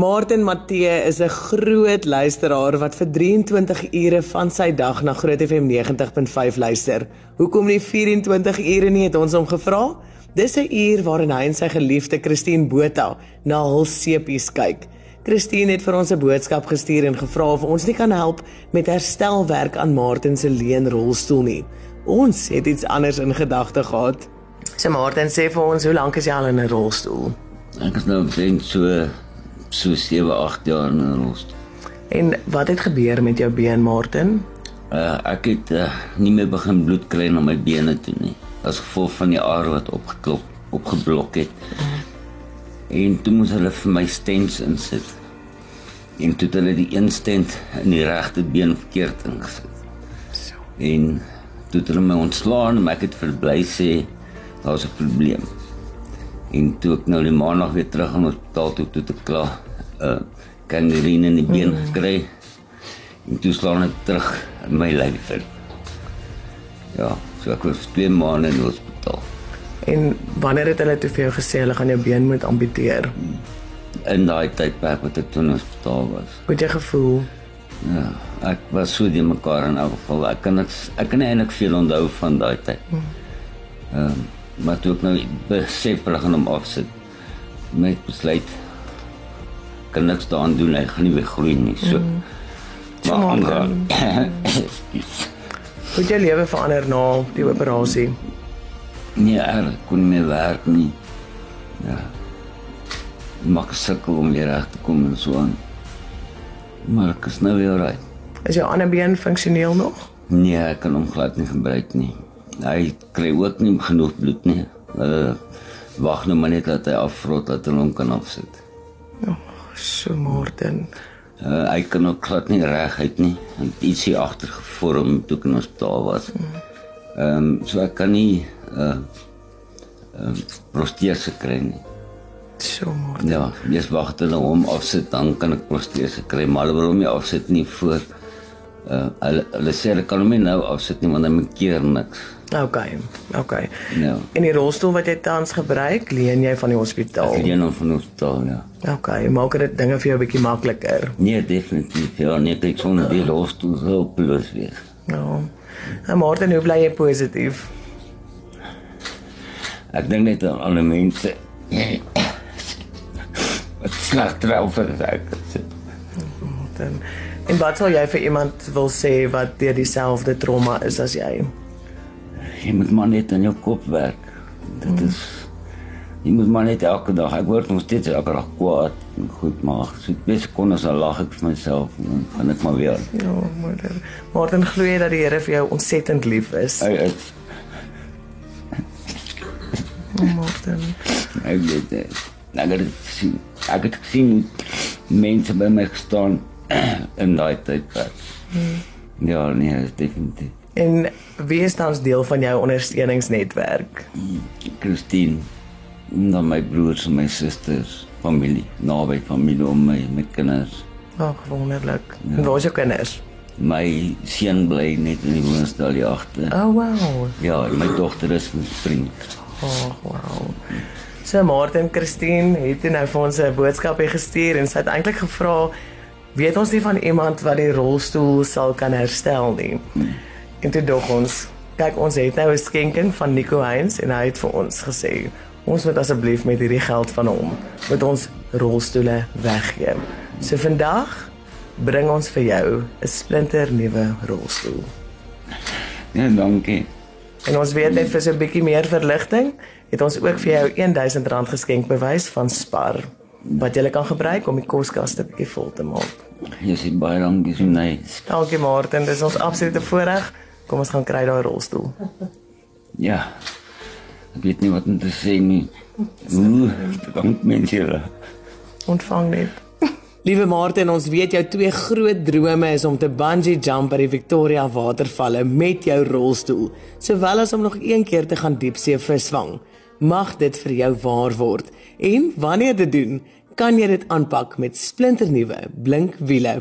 Martin Matthee is 'n groot luisteraar wat vir 23 ure van sy dag na Groot FM 90.5 luister. Hoekom nie 24 ure nie het ons hom gevra? Dis 'n uur waarin hy en sy geliefde Christine Botha na hul sepies kyk. Christine het vir ons 'n boodskap gestuur en gevra of ons nie kan help met herstelwerk aan Martin se leenrolstoel nie. Ons het iets anders in gedagte gehad. So Martin sê vir ons, hoe lank is jy al in 'n rolstoel? Ek is nou omtrent so so 7, 8 jaar in 'n rolstoel. En wat het gebeur met jou been, Martin? Uh, ek het uh, nie meer begin bloed kry na my bene toe nie. As gevolg van die aar wat opgeklop, opgeblok het. En toe moes hulle vir my stents insit. En toe het hulle die een stent in die regte been verkeerd ingesit. So. En toe het hulle my ontslaan en ek het verbly sê daar's 'n probleem. En toe ek nou die maandag weer terug in hospitaal toe toe te klaar uh kangerine in die been mm. gekry. En toe slaan ek terug in my lyf in. Ja, so ek was 2 maande in hospitaal. En wanneer het hulle toe vir jou gesê hulle gaan jou been moet amputeer? In daai tydperk wat ek toe in hospitaal was. Hoe het jy gevoel? Ja, ek was so die mekaar in elk geval. Ek kan niks ek kan eintlik veel onthou van daai tyd. Ehm um, maar toe ek nou besef hulle gaan hom afsit. Met besluit kan niks daaraan doen. Hy gaan nie weer groei nie. So. Mm. Maar aangaan. Hoe jou lewe verander na die operasie? nee, ek kon nie werk nie. Ja. Maak sukkel om weer reg te kom en so aan. Maar ek is nou weer reg. Is jou ander been funksioneel nog? Nee, ek kan hom glad nie gebruik nie. Hy kry ook nie genoeg bloed nie. Hulle wag nou maar net dat hy afvrot dat hulle hom kan afsit. Ja, so Martin. Uh, hy kan ook glad nie reguit nie. Hy het ietsie agter gevorm toe ek in die hospitaal was. Ehm um, so ek kan nie uh ehm uh, protese kry nie. So Martin. Ja, eers wag hulle hom afsit dan kan ek protese kry, maar hulle wil hom nie afsit nie voor uh hulle, hulle sê hulle kan hom nie nou afsit nie want dan keer niks. Okay. Okay. Ja. En die rolstoel wat jy tans gebruik, leen jy van die hospitaal? Ek leen hom van die hospitaal, ja. Okay, maak dit dinge vir jou 'n bietjie makliker. Nee, definitief. Ja, nee, ek sonder die rolstoel sou plus wees. Ja. En Martin, hoe bly jy positief? Ek dink net aan alle mense. Wat sleg trou vir ek. Martin. En wat sal jy vir iemand wil sê wat deur dieselfde trauma is as jy? Jy moet maar net aan jou kop werk. Dit is jy moet maar net elke dag. Ek word nog steeds elke dag kwaad. en Goed, maar so bes kon as al lag ek vir myself en dan gaan ek maar weer. Ja, Martin. Martin glo jy dat die Here vir jou ontsettend lief is? Hy is Martin. ek weet dit. Ek het gesien. Ek het gesien hoe mense by my gestaan in daai tydperk. Ja, nee, definitief. En wie is tans deel van jou ondersteuningsnetwerk? Christine, dan my broers en my susters, familie, naby familie om my met kinders. Ag, wonderlik. Ja. En waar is jou kinders? My seun bly net in die woonstel hier agter. Oh, wow. Ja, my dogter is in Spring. Ag, wow. So Martin Christine het nou vir ons 'n boodskap gestuur en sy het eintlik gevra weet ons nie van iemand wat die rolstoel sal kan herstel nie. En toe dog ons, kyk ons het nou 'n skenking van Nico Heinz en hy het vir ons gesê ons moet asseblief met hierdie geld van hom met ons rolstoele weggee. So vandag bring ons vir jou 'n splinter nuwe rolstoel. Ja, dankie. En ons weet net vir so 'n bietjie meer verligting, het ons ook vir jou R1000 geskenkbewys van Spar wat jy kan gebruik om die koskaste bietjie vol te maak. Jy sê baie dankie so nice. Dankie Martin, dis ons absolute voorreg. Kom ons gaan kry daai rolstoel. Ja. Ek weet nie wat om te sê nie. Ooh, dank mense julle. Ontvang net. Liewe Martin, ons weet jou twee groot drome is om te bungee jump by die Victoria watervalle met jou rolstoel, sowel as om nog een keer te gaan diepsee visvang. Mag dit vir jou waar word. En wanneer dit doen, kan jy dit aanpak met splinternuwe blink wiele.